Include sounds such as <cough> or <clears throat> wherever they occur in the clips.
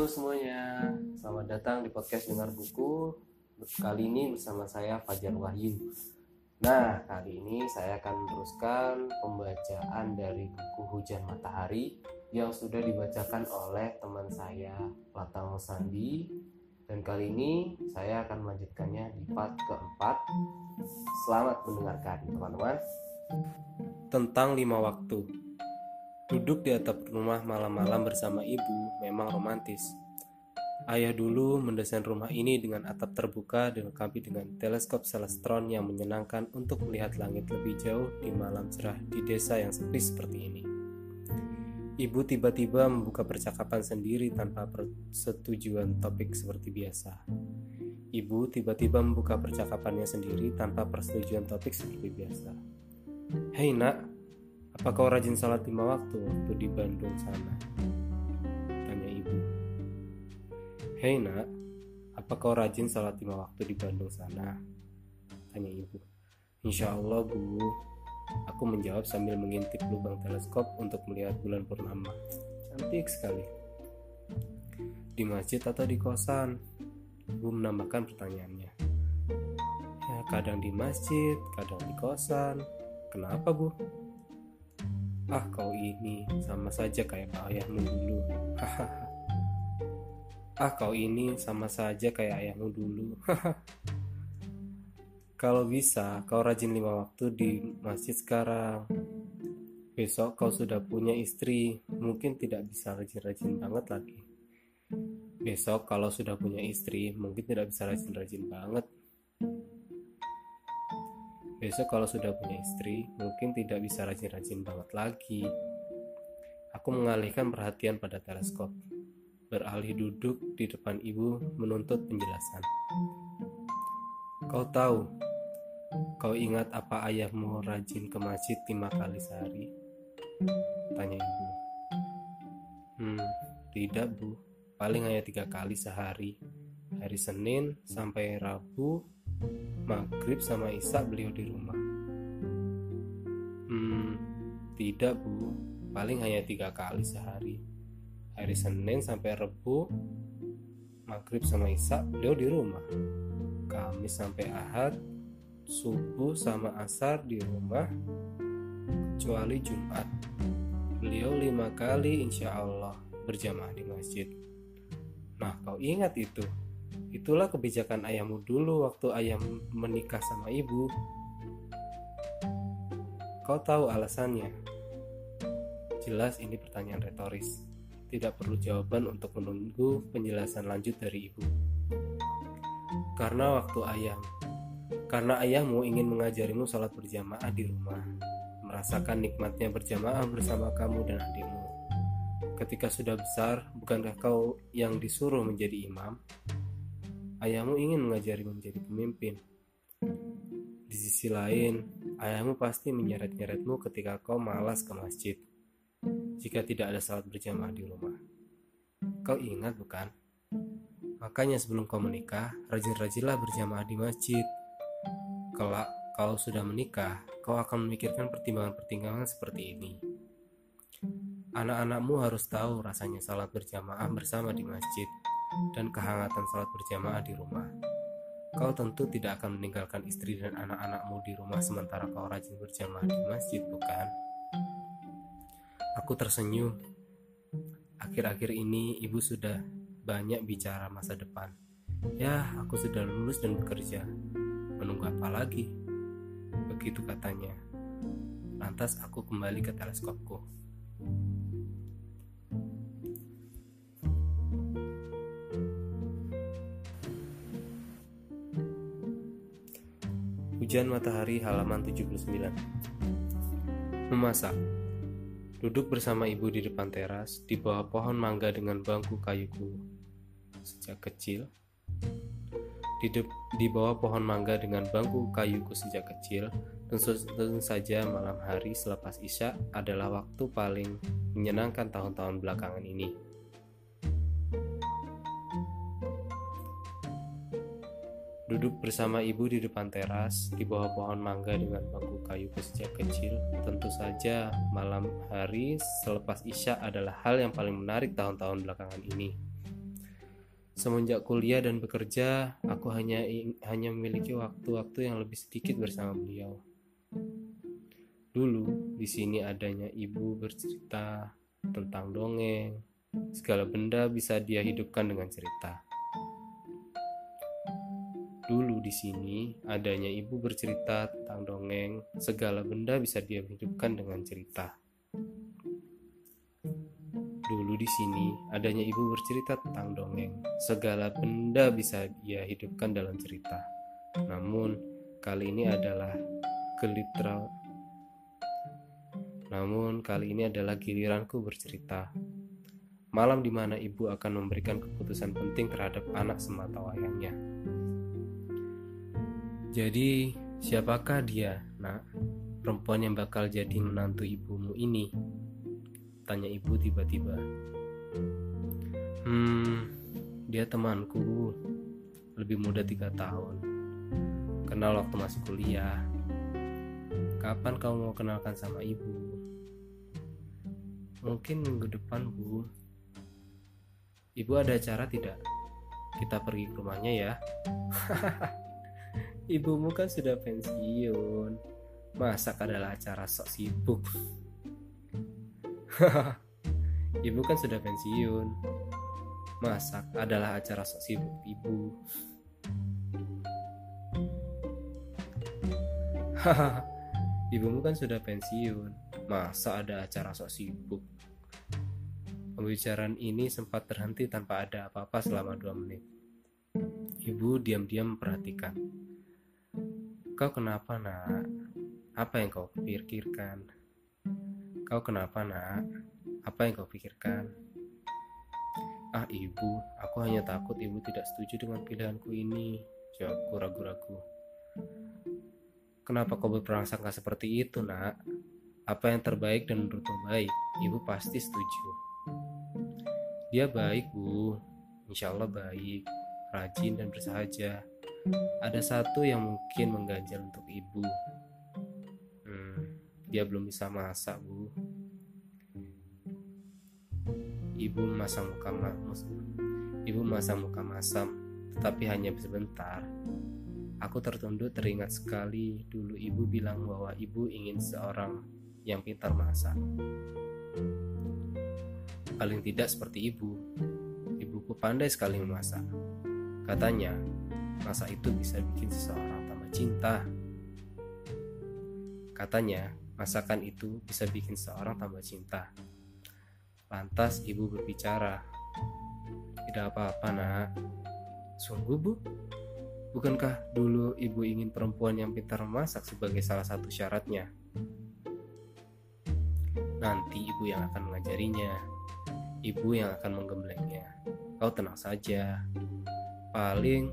Halo semuanya, selamat datang di podcast Dengar Buku. Kali ini bersama saya Fajar Wahyu. Nah, kali ini saya akan meneruskan pembacaan dari buku Hujan Matahari Yang sudah dibacakan oleh teman saya Latang Sandi. Dan kali ini saya akan melanjutkannya di part keempat. Selamat mendengarkan teman-teman. Tentang lima waktu Duduk di atap rumah malam-malam bersama ibu memang romantis. Ayah dulu mendesain rumah ini dengan atap terbuka dilengkapi dengan teleskop celestron yang menyenangkan untuk melihat langit lebih jauh di malam cerah di desa yang sepi seperti ini. Ibu tiba-tiba membuka percakapan sendiri tanpa persetujuan topik seperti biasa. Ibu tiba-tiba membuka percakapannya sendiri tanpa persetujuan topik seperti biasa. Hei nak, apa kau rajin salat lima waktu waktu di Bandung sana? Tanya ibu. Hei nak, apa kau rajin salat lima waktu di Bandung sana? Tanya ibu. Insya Allah bu, aku menjawab sambil mengintip lubang teleskop untuk melihat bulan purnama. Cantik sekali. Di masjid atau di kosan? Ibu menambahkan pertanyaannya. Ya, kadang di masjid, kadang di kosan. Kenapa bu? Ah kau ini sama saja kayak ayahmu dulu. Ah kau ini sama saja kayak ayahmu dulu. Kalau bisa kau rajin lima waktu di masjid sekarang. Besok kau sudah punya istri. Mungkin tidak bisa rajin-rajin banget lagi. Besok kalau sudah punya istri Mungkin tidak bisa rajin-rajin banget Besok kalau sudah punya istri, mungkin tidak bisa rajin-rajin banget lagi. Aku mengalihkan perhatian pada teleskop. Beralih duduk di depan ibu menuntut penjelasan. Kau tahu, kau ingat apa ayahmu rajin ke masjid lima kali sehari? Tanya ibu. Hmm, tidak bu, paling hanya tiga kali sehari. Hari Senin sampai Rabu maghrib sama Isa beliau di rumah. Hmm tidak bu. Paling hanya tiga kali sehari. Hari Senin sampai Rebu maghrib sama Isa beliau di rumah. Kamis sampai Ahad subuh sama asar di rumah kecuali Jumat. Beliau lima kali insya Allah berjamaah di masjid. Nah kau ingat itu Itulah kebijakan ayahmu dulu waktu ayah menikah sama ibu. Kau tahu alasannya? Jelas ini pertanyaan retoris. Tidak perlu jawaban untuk menunggu penjelasan lanjut dari ibu. Karena waktu ayah karena ayahmu ingin mengajarimu sholat berjamaah di rumah, merasakan nikmatnya berjamaah bersama kamu dan adikmu. Ketika sudah besar, bukankah kau yang disuruh menjadi imam? Ayahmu ingin mengajari menjadi pemimpin. Di sisi lain, ayahmu pasti menyeret-nyeretmu ketika kau malas ke masjid. Jika tidak ada salat berjamaah di rumah. Kau ingat bukan? Makanya sebelum kau menikah, rajin-rajinlah berjamaah di masjid. Kelak, kalau sudah menikah, kau akan memikirkan pertimbangan-pertimbangan seperti ini. Anak-anakmu harus tahu rasanya salat berjamaah bersama di masjid dan kehangatan salat berjamaah di rumah. Kau tentu tidak akan meninggalkan istri dan anak-anakmu di rumah sementara kau rajin berjamaah di masjid, bukan? Aku tersenyum. Akhir-akhir ini ibu sudah banyak bicara masa depan. Ya, aku sudah lulus dan bekerja. Menunggu apa lagi? Begitu katanya. Lantas aku kembali ke teleskopku. Hujan Matahari halaman 79 Memasak. Duduk bersama ibu di depan teras di bawah pohon mangga dengan bangku kayuku. Sejak kecil di, di bawah pohon mangga dengan bangku kayuku sejak kecil tentu, tentu saja malam hari selepas isya adalah waktu paling menyenangkan tahun-tahun belakangan ini Duduk bersama ibu di depan teras, di bawah pohon mangga dengan bangku kayu sejak kecil, tentu saja malam hari selepas Isya adalah hal yang paling menarik tahun-tahun belakangan ini. Semenjak kuliah dan bekerja, aku hanya hanya memiliki waktu-waktu yang lebih sedikit bersama beliau. Dulu di sini adanya ibu bercerita tentang dongeng. Segala benda bisa dia hidupkan dengan cerita. Dulu di sini adanya ibu bercerita tentang dongeng. Segala benda bisa dia hidupkan dengan cerita. Dulu di sini adanya ibu bercerita tentang dongeng. Segala benda bisa ia hidupkan dalam cerita. Namun kali ini adalah gelitra namun kali ini adalah giliranku bercerita. Malam di mana ibu akan memberikan keputusan penting terhadap anak semata wayangnya. Jadi, siapakah dia, nak? Perempuan yang bakal jadi menantu ibumu ini? Tanya ibu tiba-tiba. Hmm, dia temanku. Lebih muda tiga tahun. Kenal waktu masih kuliah. Kapan kau mau kenalkan sama ibu? Mungkin minggu depan, Bu. Ibu ada acara tidak? Kita pergi ke rumahnya ya. <laughs> Ibumu kan sudah pensiun. Masak adalah acara sok sibuk. <laughs> ibu kan sudah pensiun. Masak adalah acara sok sibuk ibu. <laughs> Ibumu kan sudah pensiun. Masa ada acara sok sibuk? Pembicaraan ini sempat terhenti tanpa ada apa-apa selama dua menit. Ibu diam-diam memperhatikan. Kau kenapa nak? Apa yang kau pikirkan? Kau kenapa nak? Apa yang kau pikirkan? Ah ibu, aku hanya takut ibu tidak setuju dengan pilihanku ini. Jawabku ragu-ragu. Kenapa kau berprasangka seperti itu nak? Apa yang terbaik dan menurutmu baik, ibu pasti setuju. Dia baik bu, insya Allah baik, rajin dan bersahaja. Ada satu yang mungkin mengganjal untuk ibu. Hmm, dia belum bisa masak bu Ibu memasang muka mas Ibu memasang muka masam, tetapi hanya sebentar. Aku tertunduk teringat sekali dulu ibu bilang bahwa ibu ingin seorang yang pintar masak. Paling tidak seperti ibu. Ibuku pandai sekali memasak. Katanya, masak itu bisa bikin seseorang tambah cinta. Katanya, masakan itu bisa bikin seseorang tambah cinta. Lantas ibu berbicara. Tidak apa-apa nak. Sungguh bu? Bukankah dulu ibu ingin perempuan yang pintar memasak sebagai salah satu syaratnya? Nanti ibu yang akan mengajarinya. Ibu yang akan menggemblengnya. Kau tenang saja. Paling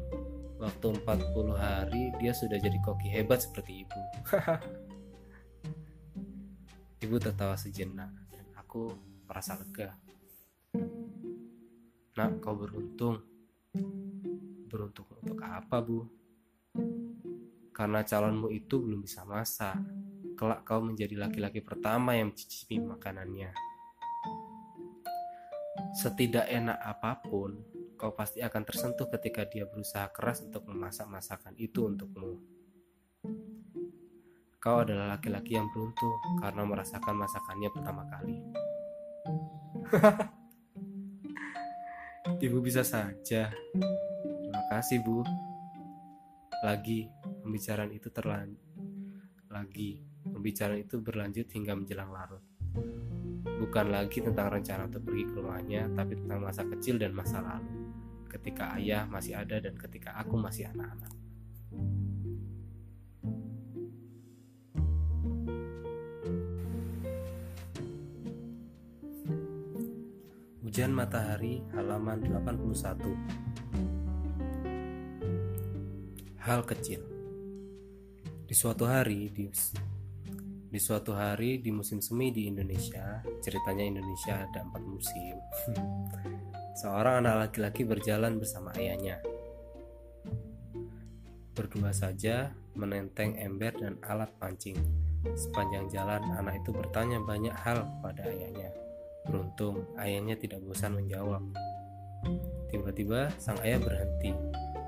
waktu 40 hari dia sudah jadi koki hebat seperti ibu. <laughs> ibu tertawa sejenak dan aku merasa lega. Nak, kau beruntung. Beruntung untuk apa, Bu? Karena calonmu itu belum bisa masak. Kelak kau menjadi laki-laki pertama yang mencicipi makanannya. Setidak enak apa pun, kau pasti akan tersentuh ketika dia berusaha keras untuk memasak masakan itu untukmu. Kau adalah laki-laki yang beruntung karena merasakan masakannya pertama kali. <laughs> Ibu bisa saja. Terima kasih, Bu. Lagi pembicaraan itu terlanjut. Lagi pembicaraan itu berlanjut hingga menjelang larut. Bukan lagi tentang rencana untuk pergi ke rumahnya, tapi tentang masa kecil dan masa lalu. Ketika ayah masih ada dan ketika aku masih anak-anak. Hujan Matahari halaman 81 Hal kecil. Di suatu hari di, di suatu hari di musim semi di Indonesia Ceritanya Indonesia ada empat musim <laughs> Seorang anak laki-laki berjalan bersama ayahnya. Berdua saja menenteng ember dan alat pancing. Sepanjang jalan anak itu bertanya banyak hal pada ayahnya. Beruntung ayahnya tidak bosan menjawab. Tiba-tiba sang ayah berhenti.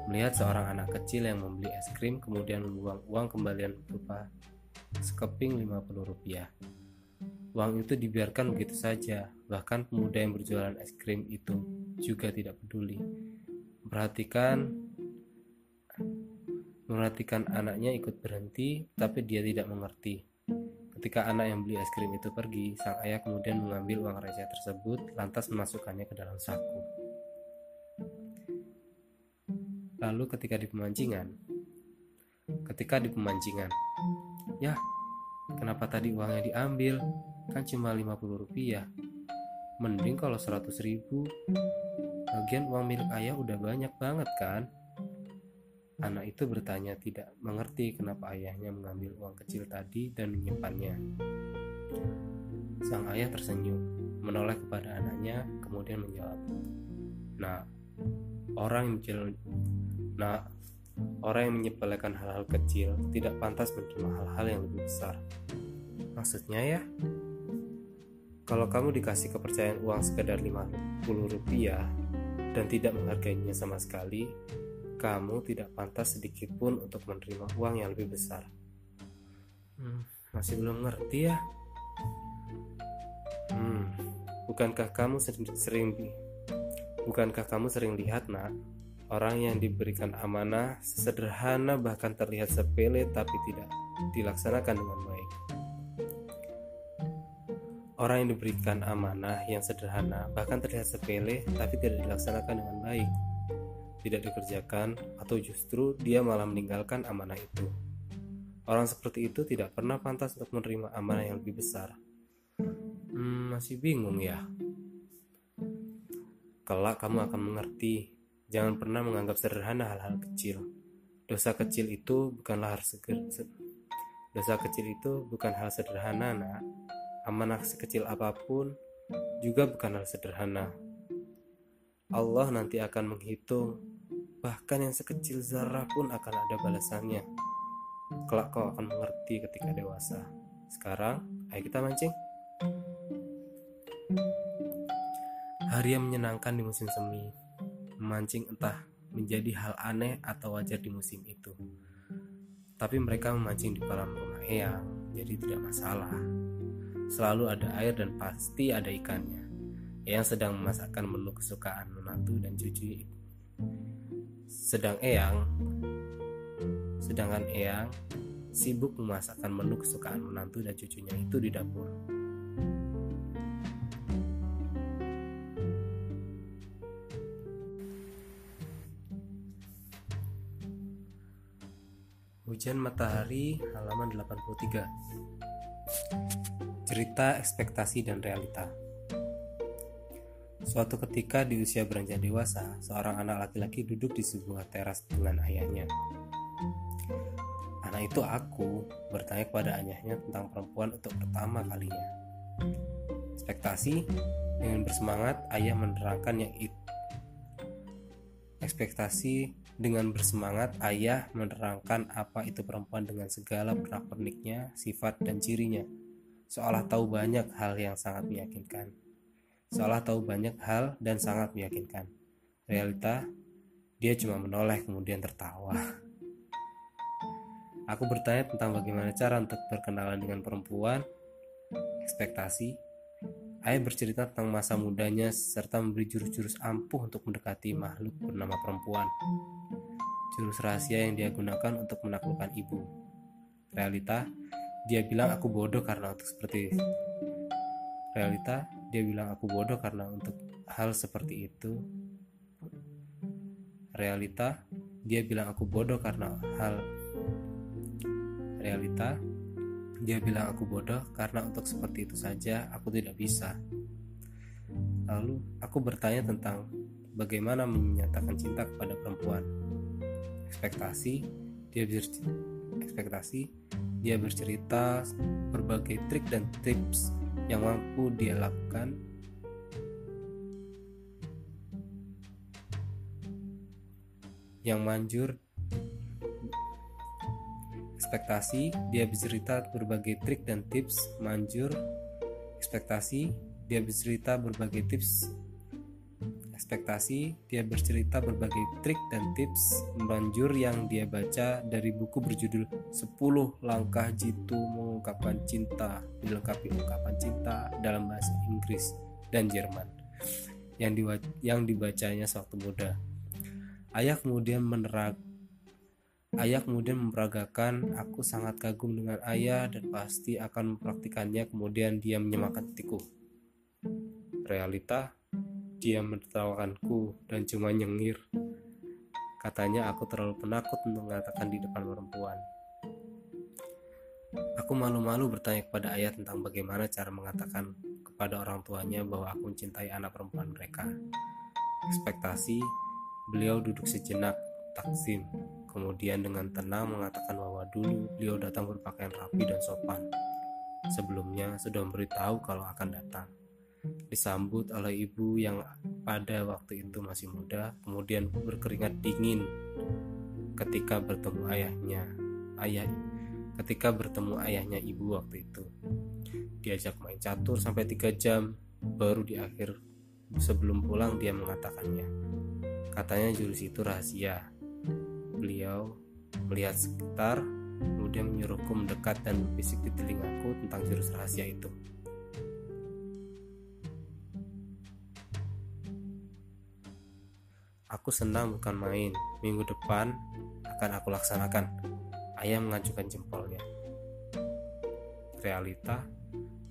Melihat seorang anak kecil yang membeli es krim kemudian membuang uang kembalian berupa sekeping 50 rupiah. Uang itu dibiarkan begitu saja, bahkan pemuda yang berjualan es krim itu juga tidak peduli. Perhatikan Memperhatikan anaknya ikut berhenti, tapi dia tidak mengerti. Ketika anak yang beli es krim itu pergi, sang ayah kemudian mengambil uang receh tersebut, lantas memasukkannya ke dalam saku. Lalu ketika di pemancingan, ketika di pemancingan, ya, kenapa tadi uangnya diambil? Kan cuma 50 rupiah. Mending kalau 100 ribu, bagian uang milik ayah udah banyak banget kan? Anak itu bertanya tidak mengerti kenapa ayahnya mengambil uang kecil tadi dan menyimpannya. Sang ayah tersenyum, menoleh kepada anaknya, kemudian menjawab, "Nah, orang yang nah, orang yang menyepelekan hal-hal kecil tidak pantas menerima hal-hal yang lebih besar." Maksudnya ya, kalau kamu dikasih kepercayaan uang sekedar 50 rupiah dan tidak menghargainya sama sekali, kamu tidak pantas sedikit pun untuk menerima uang yang lebih besar. Hmm, masih belum ngerti ya? Hmm, bukankah kamu sering, sering bukankah kamu sering lihat nak orang yang diberikan amanah sederhana bahkan terlihat sepele tapi tidak dilaksanakan dengan baik. Orang yang diberikan amanah yang sederhana bahkan terlihat sepele tapi tidak dilaksanakan dengan baik tidak dikerjakan, atau justru dia malah meninggalkan amanah itu. Orang seperti itu tidak pernah pantas untuk menerima amanah yang lebih besar. Hmm, masih bingung ya? Kelak kamu akan mengerti. Jangan pernah menganggap sederhana hal-hal kecil. Dosa kecil itu bukanlah hal seger, Dosa kecil itu bukan hal sederhana, nak. Amanah sekecil apa pun juga bukan hal sederhana. Allah nanti akan menghitung Bahkan yang sekecil zarah pun akan ada balasannya. Kelak kau akan mengerti ketika dewasa. Sekarang, ayo kita mancing. Hari yang menyenangkan di musim semi. Memancing entah menjadi hal aneh atau wajar di musim itu. Tapi mereka memancing di kolam rumah Eyang, jadi tidak masalah. Selalu ada air dan pasti ada ikannya. Eyang sedang memasakkan menu kesukaan menantu dan cucu sedang Eyang sedangkan Eyang sibuk memasakkan menu kesukaan menantu dan cucunya itu di dapur. Hujan Matahari halaman 83 Cerita ekspektasi dan realita Suatu ketika di usia beranjak dewasa, seorang anak laki-laki duduk di sebuah teras dengan ayahnya. Anak itu aku bertanya kepada ayahnya tentang perempuan untuk pertama kalinya. Ekspektasi dengan bersemangat ayah menerangkan yang itu. Ekspektasi dengan bersemangat ayah menerangkan apa itu perempuan dengan segala pernak-perniknya, sifat dan cirinya. Seolah tahu banyak hal yang sangat meyakinkan seolah tahu banyak hal dan sangat meyakinkan. Realita, dia cuma menoleh kemudian tertawa. Aku bertanya tentang bagaimana cara untuk berkenalan dengan perempuan, ekspektasi. Ayah bercerita tentang masa mudanya serta memberi jurus-jurus ampuh untuk mendekati makhluk bernama perempuan. Jurus rahasia yang dia gunakan untuk menaklukkan ibu. Realita, dia bilang aku bodoh karena untuk seperti realita dia bilang aku bodoh karena untuk hal seperti itu. Realita dia bilang aku bodoh karena hal realita dia bilang aku bodoh karena untuk seperti itu saja aku tidak bisa. Lalu aku bertanya tentang bagaimana menyatakan cinta kepada perempuan. Ekspektasi dia bercerita, ekspektasi dia bercerita berbagai trik dan tips yang mampu dia lakukan. Yang manjur ekspektasi dia bercerita berbagai trik dan tips. Manjur ekspektasi dia bercerita berbagai tips ekspektasi, dia bercerita berbagai trik dan tips manjur yang dia baca dari buku berjudul 10 Langkah Jitu Mengungkapkan Cinta dilengkapi ungkapan cinta dalam bahasa Inggris dan Jerman yang, yang dibacanya sewaktu muda. Ayah kemudian menerag Ayah kemudian memperagakan, aku sangat kagum dengan ayah dan pasti akan mempraktikannya kemudian dia menyemangatiku. Realita, dia menertawakanku dan cuma nyengir. Katanya aku terlalu penakut untuk mengatakan di depan perempuan. Aku malu-malu bertanya kepada ayah tentang bagaimana cara mengatakan kepada orang tuanya bahwa aku mencintai anak perempuan mereka. Ekspektasi, beliau duduk sejenak, taksim, kemudian dengan tenang mengatakan bahwa dulu beliau datang berpakaian rapi dan sopan. Sebelumnya sudah memberitahu kalau akan datang disambut oleh ibu yang pada waktu itu masih muda, kemudian berkeringat dingin ketika bertemu ayahnya. Ayah ketika bertemu ayahnya ibu waktu itu. Diajak main catur sampai tiga jam, baru di akhir sebelum pulang dia mengatakannya. Katanya jurus itu rahasia. Beliau melihat sekitar, kemudian menyuruhku mendekat dan berbisik di telingaku tentang jurus rahasia itu. Aku senang bukan main. Minggu depan akan aku laksanakan. Ayah mengajukan jempolnya. Realita,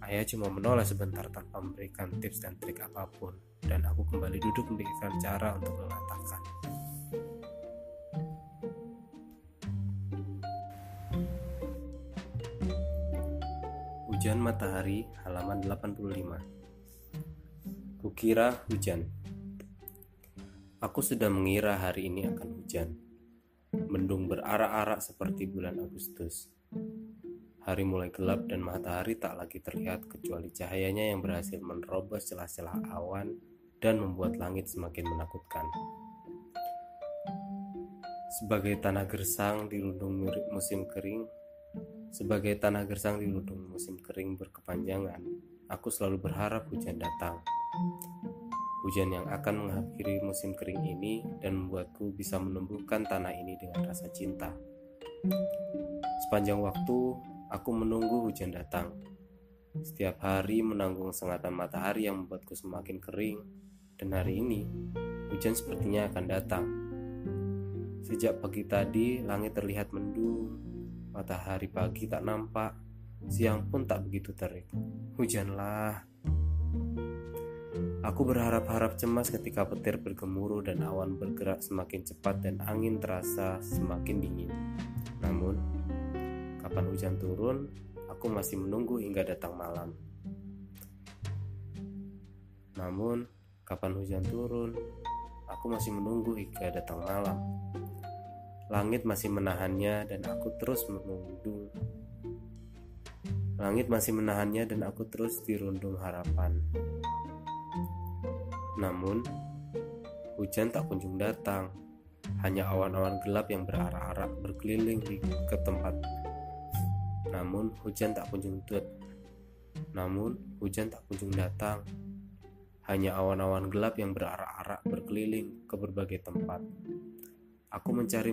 ayah cuma menolak sebentar tanpa memberikan tips dan trik apa pun. Dan aku kembali duduk memikirkan cara untuk mengatakan. Hujan Matahari halaman 85 Kukira hujan Aku sudah mengira hari ini akan hujan. Mendung berarak-arak seperti bulan Agustus. Hari mulai gelap dan matahari tak lagi terlihat kecuali cahayanya yang berhasil menerobos celah-celah awan dan membuat langit semakin menakutkan. Sebagai tanah gersang di lundung musim kering, sebagai tanah gersang di lundung musim kering berkepanjangan, aku selalu berharap hujan datang hujan yang akan mengakhiri musim kering ini dan membuatku bisa menumbuhkan tanah ini dengan rasa cinta. Sepanjang waktu, aku menunggu hujan datang. Setiap hari menanggung sengatan matahari yang membuatku semakin kering, dan hari ini hujan sepertinya akan datang. Sejak pagi tadi, langit terlihat mendung, matahari pagi tak nampak, siang pun tak begitu terik. Hujanlah, Aku berharap-harap cemas ketika petir bergemuruh dan awan bergerak semakin cepat dan angin terasa semakin dingin. Namun, kapan hujan turun, aku masih menunggu hingga datang malam. Namun, kapan hujan turun, aku masih menunggu hingga datang malam. Langit masih menahannya dan aku terus menunggu. Langit masih menahannya dan aku terus dirundung harapan. Namun, hujan tak kunjung datang. Hanya awan-awan gelap yang berarak-arak berkeliling ke tempat. Namun, hujan tak kunjung tut. Namun, hujan tak kunjung datang. Hanya awan-awan gelap yang berarak-arak berkeliling ke berbagai tempat. Aku mencari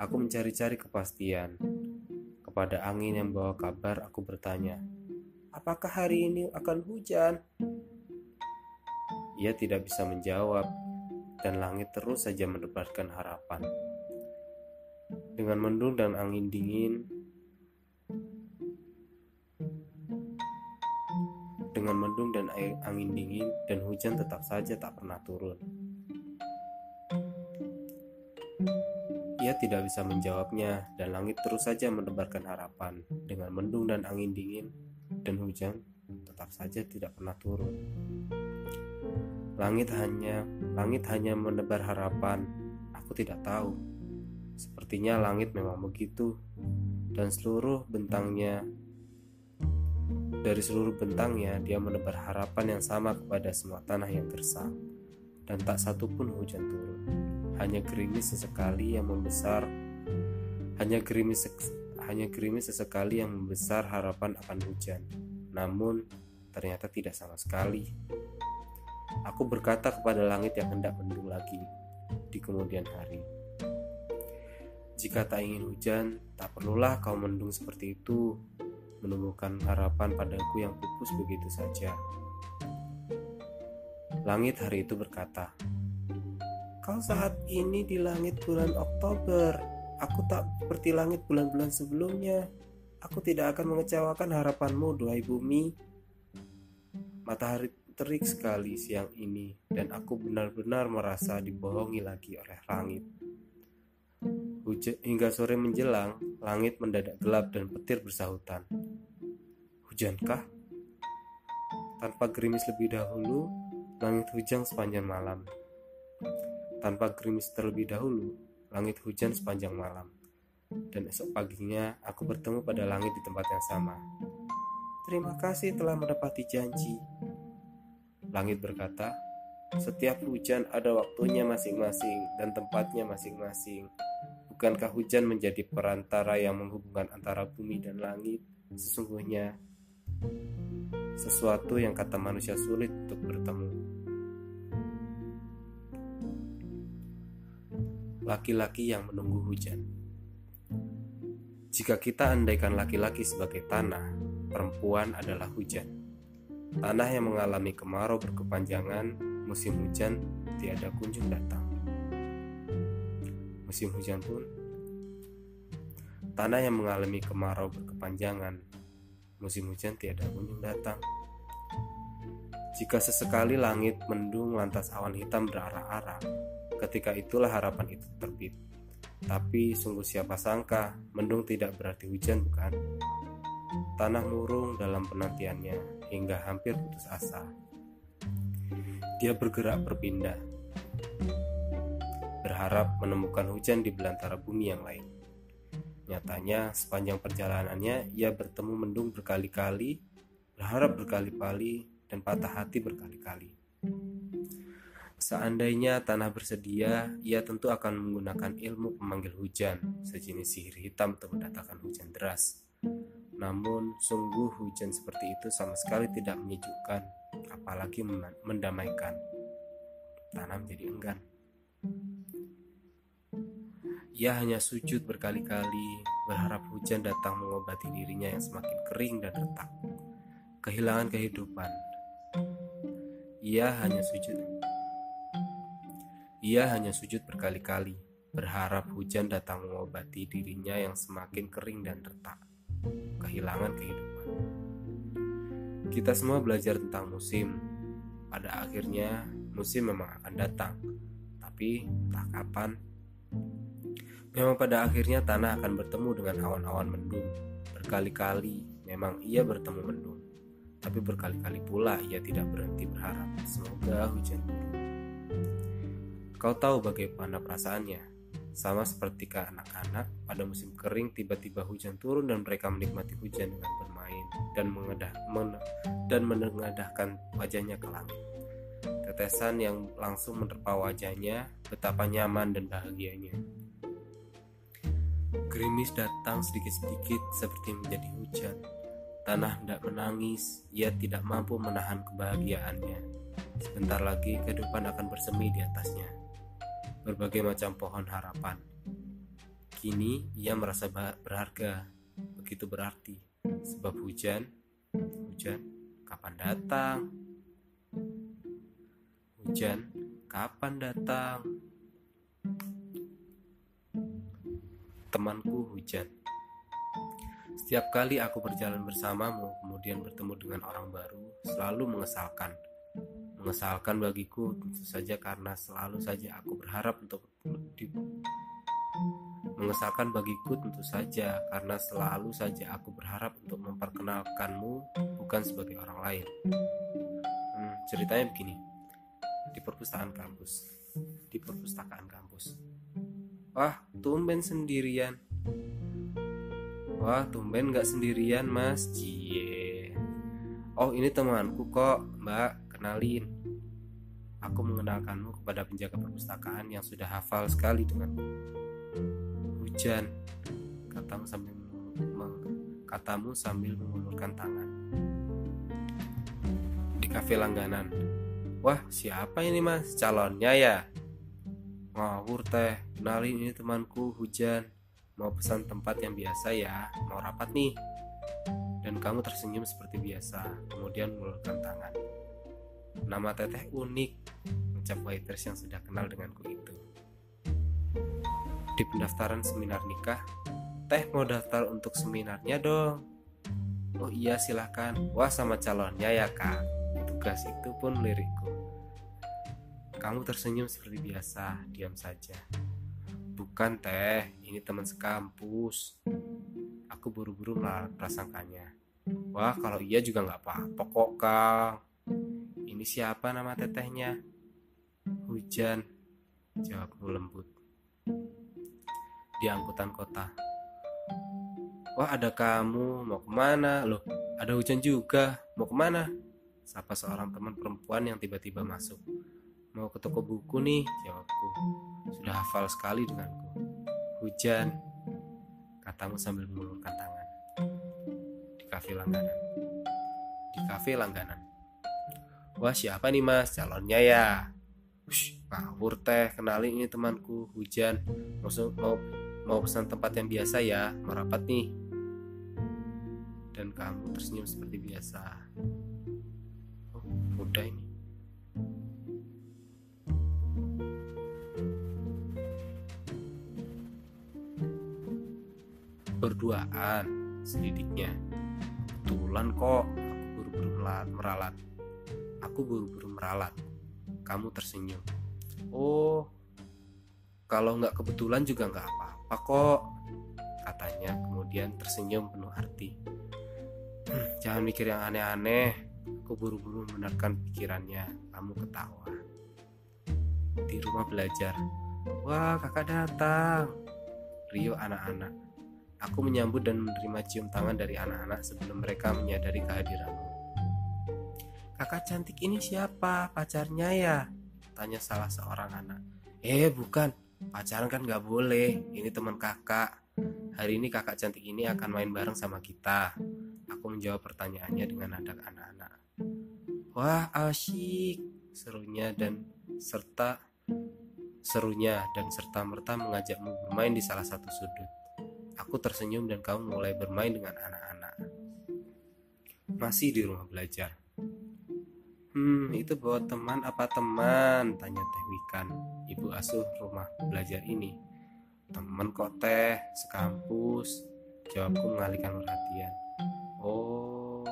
aku mencari-cari kepastian. Kepada angin yang bawa kabar, aku bertanya, "Apakah hari ini akan hujan?" Ia tidak bisa menjawab, dan langit terus saja menebarkan harapan. Dengan mendung dan angin dingin, dengan mendung dan air angin dingin dan hujan tetap saja tak pernah turun. Ia tidak bisa menjawabnya dan langit terus saja menebarkan harapan dengan mendung dan angin dingin dan hujan tetap saja tidak pernah turun. Langit hanya langit hanya menebar harapan. Aku tidak tahu. Sepertinya langit memang begitu dan seluruh bentangnya dari seluruh bentangnya dia menebar harapan yang sama kepada semua tanah yang gersang dan tak satu pun hujan turun. Hanya gerimis sesekali yang membesar hanya gerimis hanya gerimis sesekali yang membesar harapan akan hujan. Namun ternyata tidak sama sekali. Aku berkata kepada langit yang hendak mendung lagi di kemudian hari. Jika tak ingin hujan, tak perlulah kau mendung seperti itu, menumbuhkan harapan padaku yang pupus begitu saja. Langit hari itu berkata, Kau saat ini di langit bulan Oktober, aku tak seperti langit bulan-bulan sebelumnya. Aku tidak akan mengecewakan harapanmu, duhai bumi. Matahari terik sekali siang ini, dan aku benar-benar merasa dibohongi lagi oleh langit. Hujan, hingga sore menjelang, langit mendadak gelap dan petir bersahutan. Hujankah? Tanpa gerimis lebih dahulu, langit hujan sepanjang malam. Tanpa gerimis terlebih dahulu, langit hujan sepanjang malam. Dan esok paginya, aku bertemu pada langit di tempat yang sama. Terima kasih telah mendapati janji. Langit berkata, setiap hujan ada waktunya masing-masing dan tempatnya masing-masing. Bukankah hujan menjadi perantara yang menghubungkan antara bumi dan langit? Sesungguhnya sesuatu yang kata manusia sulit untuk bertemu. Laki-laki yang menunggu hujan. Jika kita andaikan laki-laki sebagai tanah, perempuan adalah hujan. Tanah yang mengalami kemarau berkepanjangan, musim hujan tiada kunjung datang musim hujan pun, tanah yang mengalami kemarau berkepanjangan, musim hujan tiada kunjung datang. Jika sesekali langit mendung lantas awan hitam berarak-arak, ketika itulah harapan itu terbit. Tapi sungguh siapa sangka, mendung tidak berarti hujan bukan? Tanah murung dalam penantiannya hingga hampir putus asa. Dia bergerak berpindah, berharap menemukan hujan di belantara bumi yang lain. Nyatanya, sepanjang perjalanannya, ia bertemu mendung berkali-kali, berharap berkali-kali, dan patah hati berkali-kali. Seandainya tanah bersedia, ia tentu akan menggunakan ilmu pemanggil hujan, sejenis sihir hitam untuk mendatangkan hujan deras. Namun, sungguh hujan seperti itu sama sekali tidak menyejukkan, apalagi mendamaikan. Tanah menjadi enggan. Ia hanya sujud berkali-kali, berharap hujan datang mengobati dirinya yang semakin kering dan retak. Kehilangan kehidupan. Ia hanya sujud. Ia hanya sujud berkali-kali, berharap hujan datang mengobati dirinya yang semakin kering dan retak. Kehilangan kehidupan. Kita semua belajar tentang musim. Pada akhirnya, musim memang akan datang, tapi tak kapan Memang pada akhirnya tanah akan bertemu dengan awan-awan mendung. Berkali-kali memang ia bertemu mendung. Tapi berkali-kali pula ia tidak berhenti berharap semoga hujan turun. Kau tahu bagaimana perasaannya? Sama seperti ke anak-anak pada musim kering tiba-tiba hujan turun dan mereka menikmati hujan dengan bermain dan mengedah men, dan menengadahkan wajahnya ke langit. Tetesan yang langsung menerpa wajahnya betapa nyaman dan bahagianya. Gerimis datang sedikit-sedikit seperti menjadi hujan. Tanah tidak menangis, ia tidak mampu menahan kebahagiaannya. Sebentar lagi kehidupan akan bersemi di atasnya. Berbagai macam pohon harapan. Kini ia merasa berharga, begitu berarti. Sebab hujan, hujan, kapan datang? Hujan, kapan datang? temanku hujan. Setiap kali aku berjalan bersamamu, kemudian bertemu dengan orang baru, selalu mengesalkan. Mengesalkan bagiku tentu saja karena selalu saja aku berharap untuk di mengesalkan bagiku tentu saja karena selalu saja aku berharap untuk memperkenalkanmu bukan sebagai orang lain. Hmm, ceritanya begini. Di perpustakaan kampus. Di perpustakaan kampus Wah, tumben sendirian. Wah, tumben gak sendirian, Mas. Cie. Oh, ini temanku kok, Mbak. Kenalin. Aku mengenalkanmu kepada penjaga perpustakaan yang sudah hafal sekali dengan hujan. Katamu sambil katamu sambil mengulurkan tangan. Di kafe langganan. Wah, siapa ini mas? Calonnya ya? Ngawur teh, kenalin ini temanku Hujan. Mau pesan tempat yang biasa ya, mau rapat nih. Dan kamu tersenyum seperti biasa, kemudian mengulurkan tangan. Nama teteh unik, ucap waiters yang sudah kenal denganku itu. Di pendaftaran seminar nikah, teh mau daftar untuk seminarnya dong. Oh iya silahkan, wah sama calonnya ya kak. Tugas itu pun lirikku. Kamu tersenyum seperti biasa, diam saja. Bukan teh, ini teman sekampus. Aku buru-buru prasangkanya. Wah, kalau iya juga nggak apa-apa kok, Kang. Ini siapa nama tetehnya? Hujan, jawabku lembut. Di angkutan kota. Wah, ada kamu, mau ke mana? Loh, ada hujan juga, mau ke mana? Sapa seorang teman perempuan yang tiba-tiba masuk. Mau ke toko buku nih, jawabku. Sudah hafal sekali denganku. Hujan, katamu sambil mengulurkan tangan. Di kafe langganan. Di kafe langganan. Wah siapa nih mas, calonnya ya? Wush, ngawur teh, kenalin ini temanku, Hujan. Maksud mau mau pesan tempat yang biasa ya, merapat nih. Dan kamu tersenyum seperti biasa. Oh, mudah ini. berduaan selidiknya kebetulan kok aku buru-buru meralat aku buru-buru meralat. Kamu tersenyum. Oh. Kalau nggak kebetulan juga nggak apa-apa kok katanya. Kemudian tersenyum penuh arti hm, <clears throat> jangan mikir yang aneh-aneh. Aku buru-buru membenarkan pikirannya. Kamu ketawa. Di rumah belajar. Wah kakak datang. Rio anak-anak. Aku menyambut dan menerima cium tangan dari anak-anak sebelum mereka menyadari kehadiranmu. Kakak cantik ini siapa? Pacarnya ya? Tanya salah seorang anak. Eh bukan, pacaran kan gak boleh. Ini teman kakak. Hari ini kakak cantik ini akan main bareng sama kita. Aku menjawab pertanyaannya dengan nada anak-anak. Wah asyik, serunya dan serta serunya dan serta merta mengajakmu bermain di salah satu sudut. Aku tersenyum dan kamu mulai bermain dengan anak-anak. Masih di rumah belajar. Hmm, itu bawa teman apa teman? Tanya Teh Wikan, ibu asuh rumah belajar ini. Teman kok Teh, sekampus. Jawabku mengalihkan perhatian. Oh,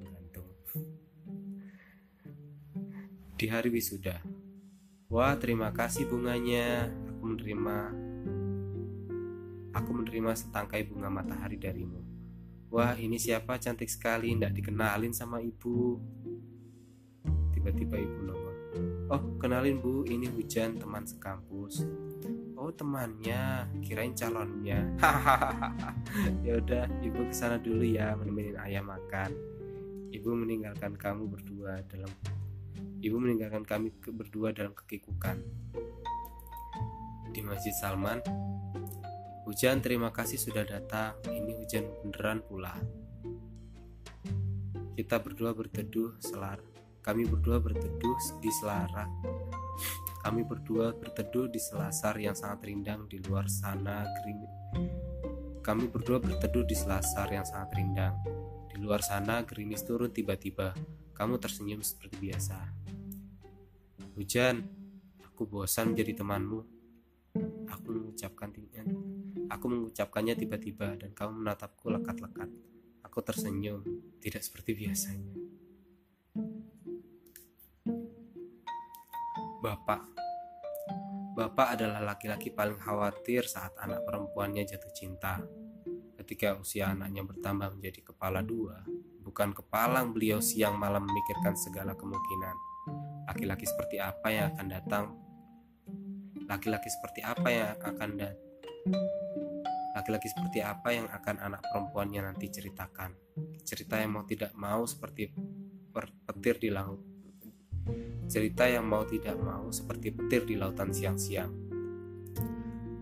gantung. Di hari wisuda. Wah, terima kasih bunganya. Aku menerima Aku menerima setangkai bunga matahari darimu. Wah, ini siapa cantik sekali, tidak dikenalin sama ibu. Tiba-tiba ibu nongol. Oh, kenalin bu, ini Hujan, teman sekampus. Oh, temannya, kirain calonnya. <laughs> Ya udah, ibu ke sana dulu ya, menemenin ayah makan. Ibu meninggalkan kamu berdua dalam Ibu meninggalkan kami berdua dalam kekikukan. Di Masjid Salman, Hujan terima kasih sudah datang. Ini hujan beneran pula. Kita berdua berteduh selar. Kami berdua berteduh di selara. Kami berdua berteduh di selasar yang sangat rindang di luar sana gerimis. Kami berdua berteduh di selasar yang sangat rindang. Di luar sana gerimis turun tiba-tiba. Kamu tersenyum seperti biasa. Hujan, aku bosan menjadi temanmu. Aku mengucapkan Aku mengucapkannya tiba-tiba dan kamu menatapku lekat-lekat. Aku tersenyum, tidak seperti biasanya. Bapak Bapak adalah laki-laki paling khawatir saat anak perempuannya jatuh cinta. Ketika usia anaknya bertambah menjadi kepala dua, bukan kepalang beliau siang malam memikirkan segala kemungkinan. Laki-laki seperti apa yang akan datang? Laki-laki seperti apa yang akan datang? Laki-laki seperti apa yang akan anak perempuannya nanti ceritakan? Cerita yang mau tidak mau seperti petir di laut. Cerita yang mau tidak mau seperti petir di lautan siang-siang.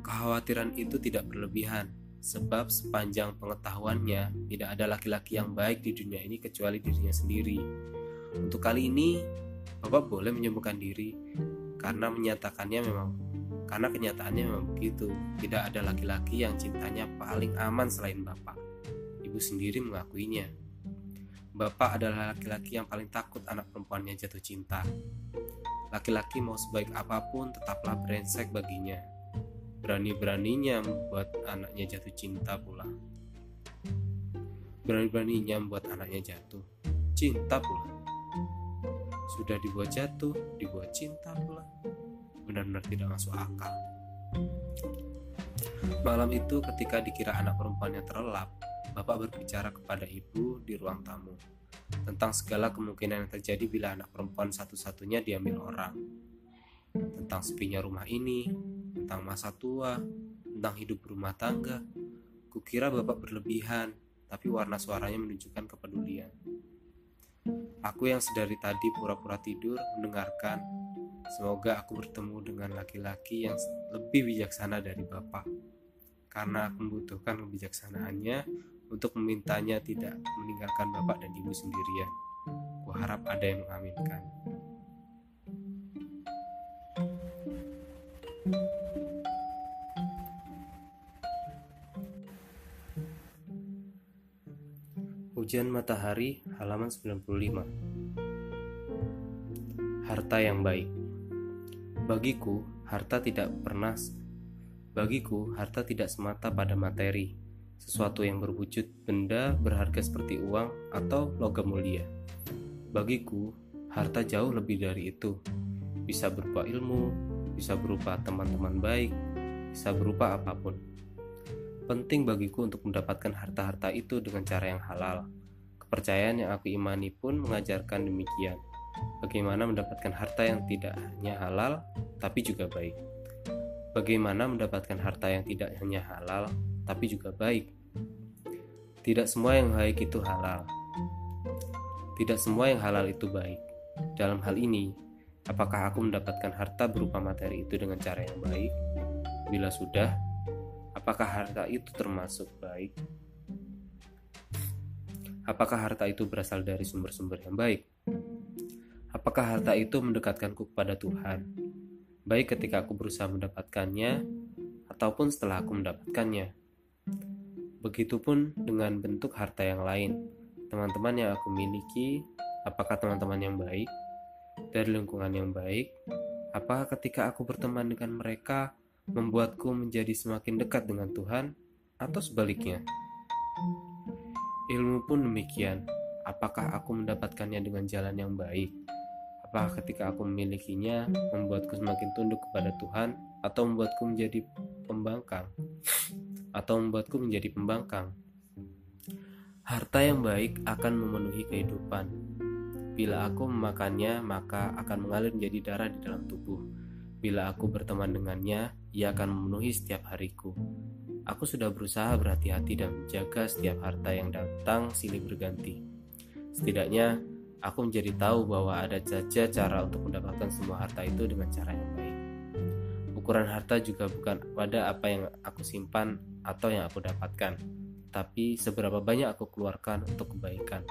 Kekhawatiran itu tidak berlebihan, sebab sepanjang pengetahuannya tidak ada laki-laki yang baik di dunia ini kecuali dirinya sendiri. Untuk kali ini, Bapak boleh menyembuhkan diri karena menyatakannya memang karena kenyataannya memang begitu. Tidak ada laki-laki yang cintanya paling aman selain Bapak. Ibu sendiri mengakuinya. Bapak adalah laki-laki yang paling takut anak perempuannya jatuh cinta. Laki-laki mau sebaik apa pun tetaplah brengsek baginya. Berani-beraninya membuat anaknya jatuh cinta pula. Berani-beraninya membuat anaknya jatuh cinta pula. Sudah dibuat jatuh, dibuat cinta pula. Benar-benar tidak masuk akal. Malam itu ketika dikira anak perempuannya terlelap, Bapak berbicara kepada ibu di ruang tamu tentang segala kemungkinan yang terjadi bila anak perempuan satu-satunya diambil orang. Tentang sepinya rumah ini, tentang masa tua, tentang hidup berumah tangga. Kukira Bapak berlebihan, tapi warna suaranya menunjukkan kepedulian. Aku yang sedari tadi pura-pura tidur mendengarkan. Semoga aku bertemu dengan laki-laki yang lebih bijaksana dari Bapak. Karena aku membutuhkan kebijaksanaannya untuk memintanya tidak meninggalkan Bapak dan Ibu sendirian. Kuharap ada yang mengaminkan. Hujan Matahari halaman 95 Harta yang baik Bagiku, harta tidak pernah Bagiku, harta tidak semata pada materi Sesuatu yang berwujud benda berharga seperti uang atau logam mulia Bagiku, harta jauh lebih dari itu Bisa berupa ilmu, bisa berupa teman-teman baik, bisa berupa apa pun Penting bagiku untuk mendapatkan harta-harta itu dengan cara yang halal. Kepercayaan yang aku imani pun mengajarkan demikian. Bagaimana mendapatkan harta yang tidak hanya halal, tapi juga baik. Bagaimana mendapatkan harta yang tidak hanya halal, tapi juga baik. Tidak semua yang baik itu halal. Tidak semua yang halal itu baik. Dalam hal ini, apakah aku mendapatkan harta berupa materi itu dengan cara yang baik? Bila sudah, Apakah harta itu termasuk baik? Apakah harta itu berasal dari sumber-sumber yang baik? Apakah harta itu mendekatkanku kepada Tuhan? Baik ketika aku berusaha mendapatkannya, ataupun setelah aku mendapatkannya. Begitupun dengan bentuk harta yang lain. Teman-teman yang aku miliki, apakah teman-teman yang baik? Dari lingkungan yang baik, apakah ketika aku berteman dengan mereka, membuatku menjadi semakin dekat dengan Tuhan, atau sebaliknya. Ilmu pun demikian. Apakah aku mendapatkannya dengan jalan yang baik? Apakah ketika aku memilikinya membuatku semakin tunduk kepada Tuhan, atau membuatku menjadi pembangkang? Atau membuatku menjadi pembangkang? Harta yang baik akan memenuhi kehidupan. Bila aku memakannya, maka akan mengalir menjadi darah di dalam tubuh Bila aku berteman dengannya, ia akan memenuhi setiap hariku. Aku sudah berusaha berhati-hati dan menjaga setiap harta yang datang silih berganti. Setidaknya, aku menjadi tahu bahwa ada saja cara untuk mendapatkan semua harta itu dengan cara yang baik. Ukuran harta juga bukan pada apa yang aku simpan atau yang aku dapatkan, tapi seberapa banyak aku keluarkan untuk kebaikan.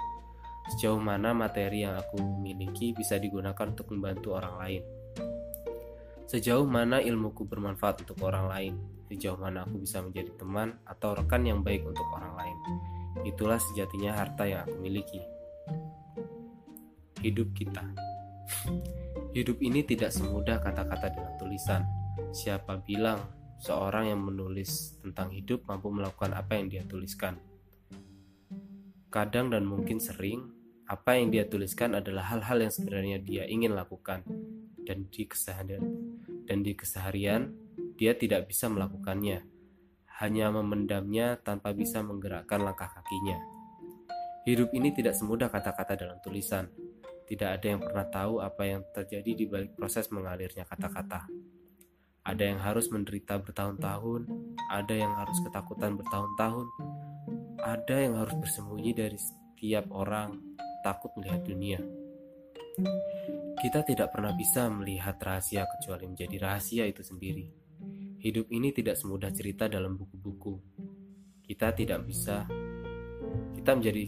Sejauh mana materi yang aku miliki bisa digunakan untuk membantu orang lain Sejauh mana ilmuku bermanfaat untuk orang lain, sejauh mana aku bisa menjadi teman atau rekan yang baik untuk orang lain. Itulah sejatinya harta yang aku miliki. Hidup kita. Hidup ini tidak semudah kata-kata dalam tulisan. Siapa bilang seorang yang menulis tentang hidup mampu melakukan apa yang dia tuliskan? Kadang dan mungkin sering, apa yang dia tuliskan adalah hal-hal yang sebenarnya dia ingin lakukan, dan di keseharian dan di keseharian dia tidak bisa melakukannya. Hanya memendamnya tanpa bisa menggerakkan langkah kakinya. Hidup ini tidak semudah kata-kata dalam tulisan. Tidak ada yang pernah tahu apa yang terjadi di balik proses mengalirnya kata-kata ada yang harus menderita bertahun-tahun ada yang harus ketakutan bertahun-tahun ada yang harus bersembunyi dari setiap orang takut melihat dunia kita tidak pernah bisa melihat rahasia kecuali menjadi rahasia itu sendiri. Hidup ini tidak semudah cerita dalam buku-buku. Kita tidak bisa kita menjadi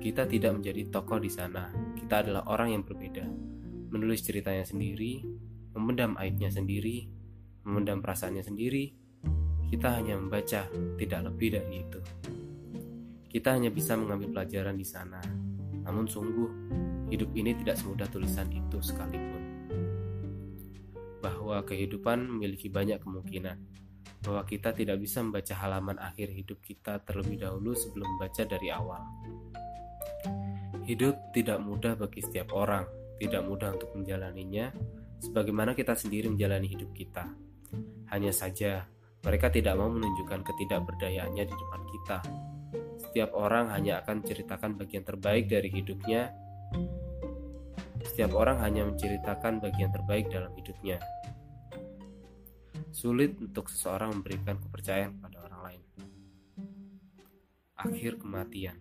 kita tidak menjadi tokoh di sana. Kita adalah orang yang berbeda. menulis ceritanya sendiri, memendam aibnya sendiri, memendam perasaannya sendiri. Kita hanya membaca, tidak lebih dari itu. Kita hanya bisa mengambil pelajaran di sana. Namun sungguh, hidup ini tidak semudah tulisan itu sekalipun. Bahwa kehidupan memiliki banyak kemungkinan. Bahwa kita tidak bisa membaca halaman akhir hidup kita terlebih dahulu sebelum membaca dari awal. Hidup tidak mudah bagi setiap orang, tidak mudah untuk menjalaninya, sebagaimana kita sendiri menjalani hidup kita. Hanya saja, mereka tidak mau menunjukkan ketidakberdayaannya di depan kita. Setiap orang hanya akan menceritakan bagian terbaik dari hidupnya. Setiap orang hanya menceritakan bagian terbaik dalam hidupnya. Sulit untuk seseorang memberikan kepercayaan kepada orang lain. Akhir kematian.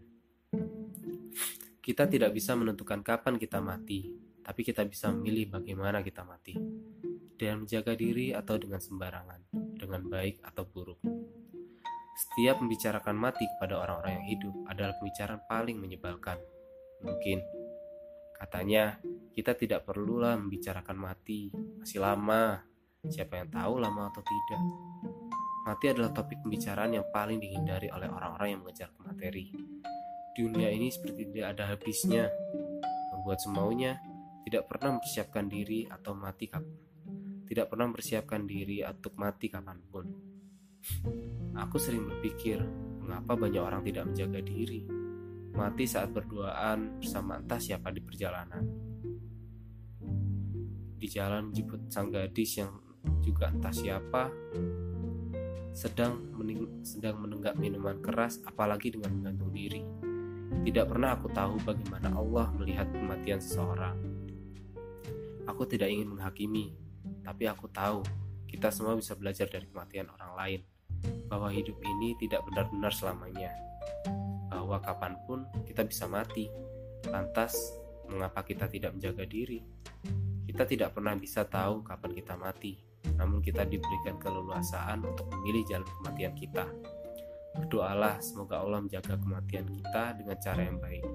Kita tidak bisa menentukan kapan kita mati, tapi kita bisa memilih bagaimana kita mati. Dengan menjaga diri atau dengan sembarangan, dengan baik atau buruk. Setiap membicarakan mati kepada orang-orang yang hidup adalah pembicaraan paling menyebalkan. Mungkin, katanya, kita tidak perlulah membicarakan mati, masih lama. Siapa yang tahu lama atau tidak? Mati adalah topik pembicaraan yang paling dihindari oleh orang-orang yang mengejar ke materi. Dunia ini seperti tidak ada habisnya, membuat semaunya, tidak pernah mempersiapkan diri atau mati kapan. Tidak pernah mempersiapkan diri untuk mati kapan pun. Aku sering berpikir, mengapa banyak orang tidak menjaga diri, mati saat berduaan bersama entah siapa di perjalanan. Di jalan jemput sang gadis yang juga entah siapa sedang mening sedang menenggak minuman keras apalagi dengan menggantung diri. Tidak pernah aku tahu bagaimana Allah melihat kematian seseorang. Aku tidak ingin menghakimi, tapi aku tahu kita semua bisa belajar dari kematian orang lain, bahwa hidup ini tidak benar-benar selamanya, bahwa kapan pun kita bisa mati. Lantas, mengapa kita tidak menjaga diri? Kita tidak pernah bisa tahu kapan kita mati, namun kita diberikan keleluasaan untuk memilih jalan kematian kita. Berdoalah semoga Allah menjaga kematian kita dengan cara yang baik.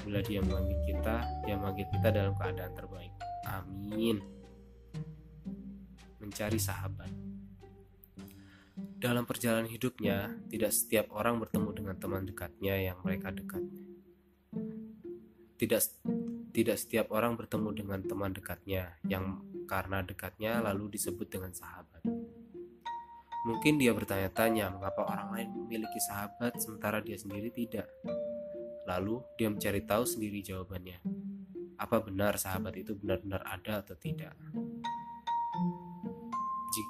Bila dia memanggil kita, dia memanggil kita dalam keadaan terbaik. Amin mencari sahabat. Dalam perjalanan hidupnya, tidak setiap orang bertemu dengan teman dekatnya yang mereka dekat. Tidak tidak setiap orang bertemu dengan teman dekatnya yang karena dekatnya lalu disebut dengan sahabat. Mungkin dia bertanya-tanya mengapa orang lain memiliki sahabat sementara dia sendiri tidak. Lalu dia mencari tahu sendiri jawabannya. Apa benar sahabat itu benar-benar ada atau tidak?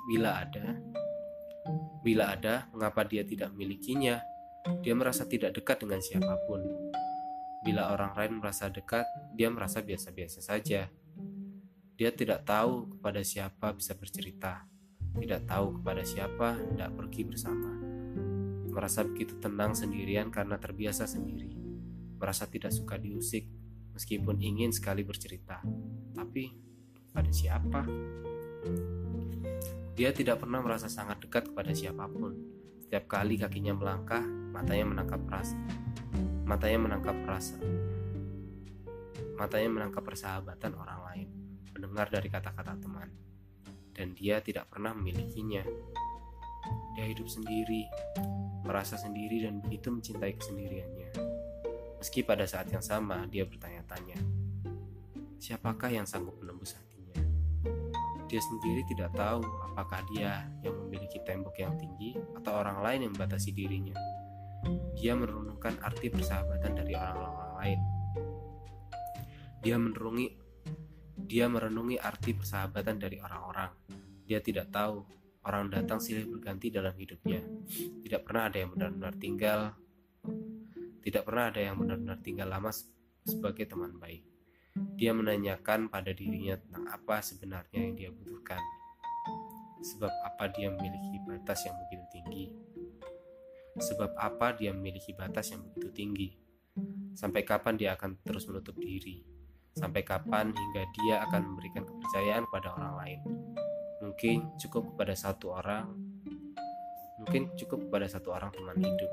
Bila ada. Bila ada, mengapa dia tidak memilikinya? Dia merasa tidak dekat dengan siapa pun. Bila orang lain merasa dekat, dia merasa biasa-biasa saja. Dia tidak tahu kepada siapa bisa bercerita, tidak tahu kepada siapa tidak pergi bersama. Merasa begitu tenang sendirian karena terbiasa sendiri. Merasa tidak suka diusik, meskipun ingin sekali bercerita. Tapi, pada siapa? Dia tidak pernah merasa sangat dekat kepada siapa pun. Setiap kali kakinya melangkah, matanya menangkap rasa. Matanya menangkap rasa. Matanya menangkap persahabatan orang lain, mendengar dari kata-kata teman. Dan dia tidak pernah memilikinya. Dia hidup sendiri, merasa sendiri dan begitu mencintai kesendiriannya. Meski pada saat yang sama dia bertanya-tanya, siapakah yang sanggup menembus? Dia sendiri tidak tahu apakah dia yang memiliki tembok yang tinggi atau orang lain yang membatasi dirinya. Dia merenungkan arti persahabatan dari orang-orang lain. Dia merenungi dia merenungi arti persahabatan dari orang-orang. Dia tidak tahu orang datang silih berganti dalam hidupnya. Tidak pernah ada yang benar-benar tinggal. Tidak pernah ada yang benar-benar tinggal lama sebagai teman baik. Dia menanyakan pada dirinya tentang apa sebenarnya yang dia butuhkan. Sebab apa dia memiliki batas yang begitu tinggi? Sebab apa dia memiliki batas yang begitu tinggi? Sampai kapan dia akan terus menutup diri? Sampai kapan hingga dia akan memberikan kepercayaan pada orang lain? Mungkin cukup kepada satu orang, mungkin cukup kepada satu orang teman hidup.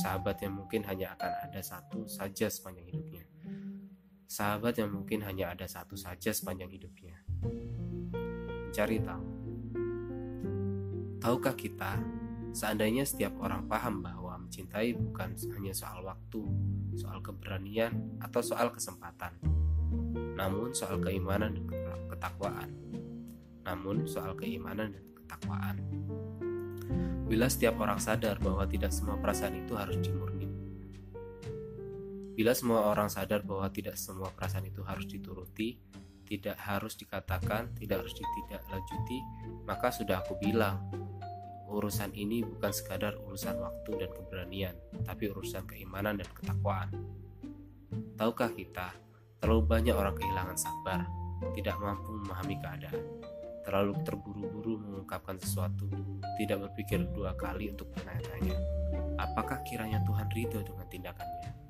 Sahabat yang mungkin hanya akan ada satu saja sepanjang hidupnya sahabat yang mungkin hanya ada satu saja sepanjang hidupnya. Mencari tahu. Tahukah kita, seandainya setiap orang paham bahwa mencintai bukan hanya soal waktu, soal keberanian, atau soal kesempatan, namun soal keimanan dan ketakwaan. Namun soal keimanan dan ketakwaan. Bila setiap orang sadar bahwa tidak semua perasaan itu harus dimurni. Bila semua orang sadar bahwa tidak semua perasaan itu harus dituruti, tidak harus dikatakan, tidak harus ditindaklanjuti, maka sudah aku bilang, urusan ini bukan sekadar urusan waktu dan keberanian, tapi urusan keimanan dan ketakwaan. Tahukah kita, terlalu banyak orang kehilangan sabar, tidak mampu memahami keadaan terlalu terburu-buru mengungkapkan sesuatu, tidak berpikir dua kali untuk bertanya-tanya, apakah kiranya Tuhan ridho dengan tindakannya?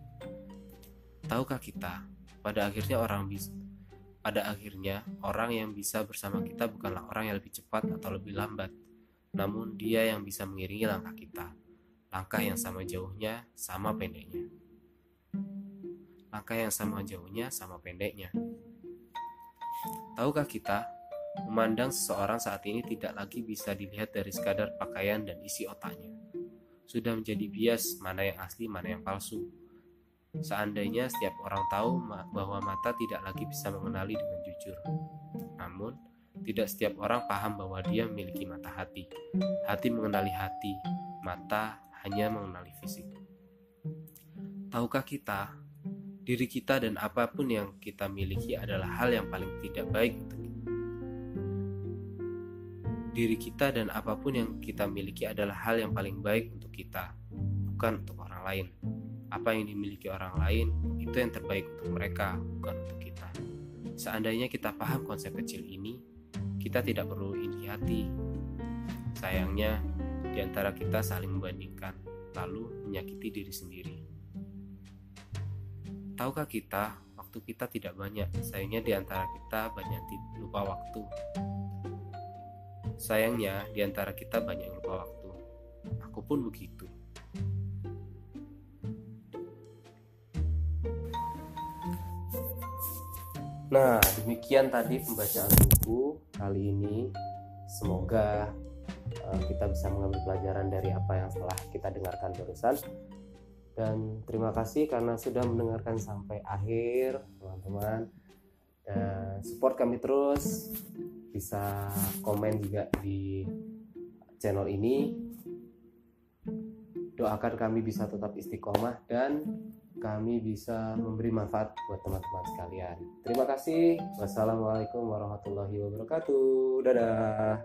Tahukah kita, pada akhirnya orang bisa pada akhirnya, orang yang bisa bersama kita bukanlah orang yang lebih cepat atau lebih lambat, namun dia yang bisa mengiringi langkah kita. Langkah yang sama jauhnya, sama pendeknya. Langkah yang sama jauhnya, sama pendeknya. Tahukah kita Memandang seseorang saat ini tidak lagi bisa dilihat dari sekadar pakaian dan isi otaknya. Sudah menjadi bias mana yang asli, mana yang palsu. Seandainya setiap orang tahu bahwa mata tidak lagi bisa mengenali dengan jujur. Namun, tidak setiap orang paham bahwa dia memiliki mata hati. Hati mengenali hati, mata hanya mengenali fisik. Tahukah kita, diri kita dan apa pun yang kita miliki adalah hal yang paling tidak baik untuk diri kita dan apa pun yang kita miliki adalah hal yang paling baik untuk kita, bukan untuk orang lain. Apa yang dimiliki orang lain itu yang terbaik untuk mereka, bukan untuk kita. Seandainya kita paham konsep kecil ini, kita tidak perlu iri hati. Sayangnya, di antara kita saling membandingkan, lalu menyakiti diri sendiri. Tahukah kita, waktu kita tidak banyak, sayangnya di antara kita banyak lupa waktu. Sayangnya, di antara kita banyak lupa waktu. Aku pun begitu. Nah, demikian tadi pembacaan buku kali ini. Semoga uh, kita bisa mengambil pelajaran dari apa yang telah kita dengarkan barusan. Dan terima kasih karena sudah mendengarkan sampai akhir, teman-teman. Dan support kami terus bisa komen juga di channel ini doakan kami bisa tetap istiqomah dan kami bisa memberi manfaat buat teman-teman sekalian. Terima kasih. Wassalamualaikum warahmatullahi wabarakatuh. Dadah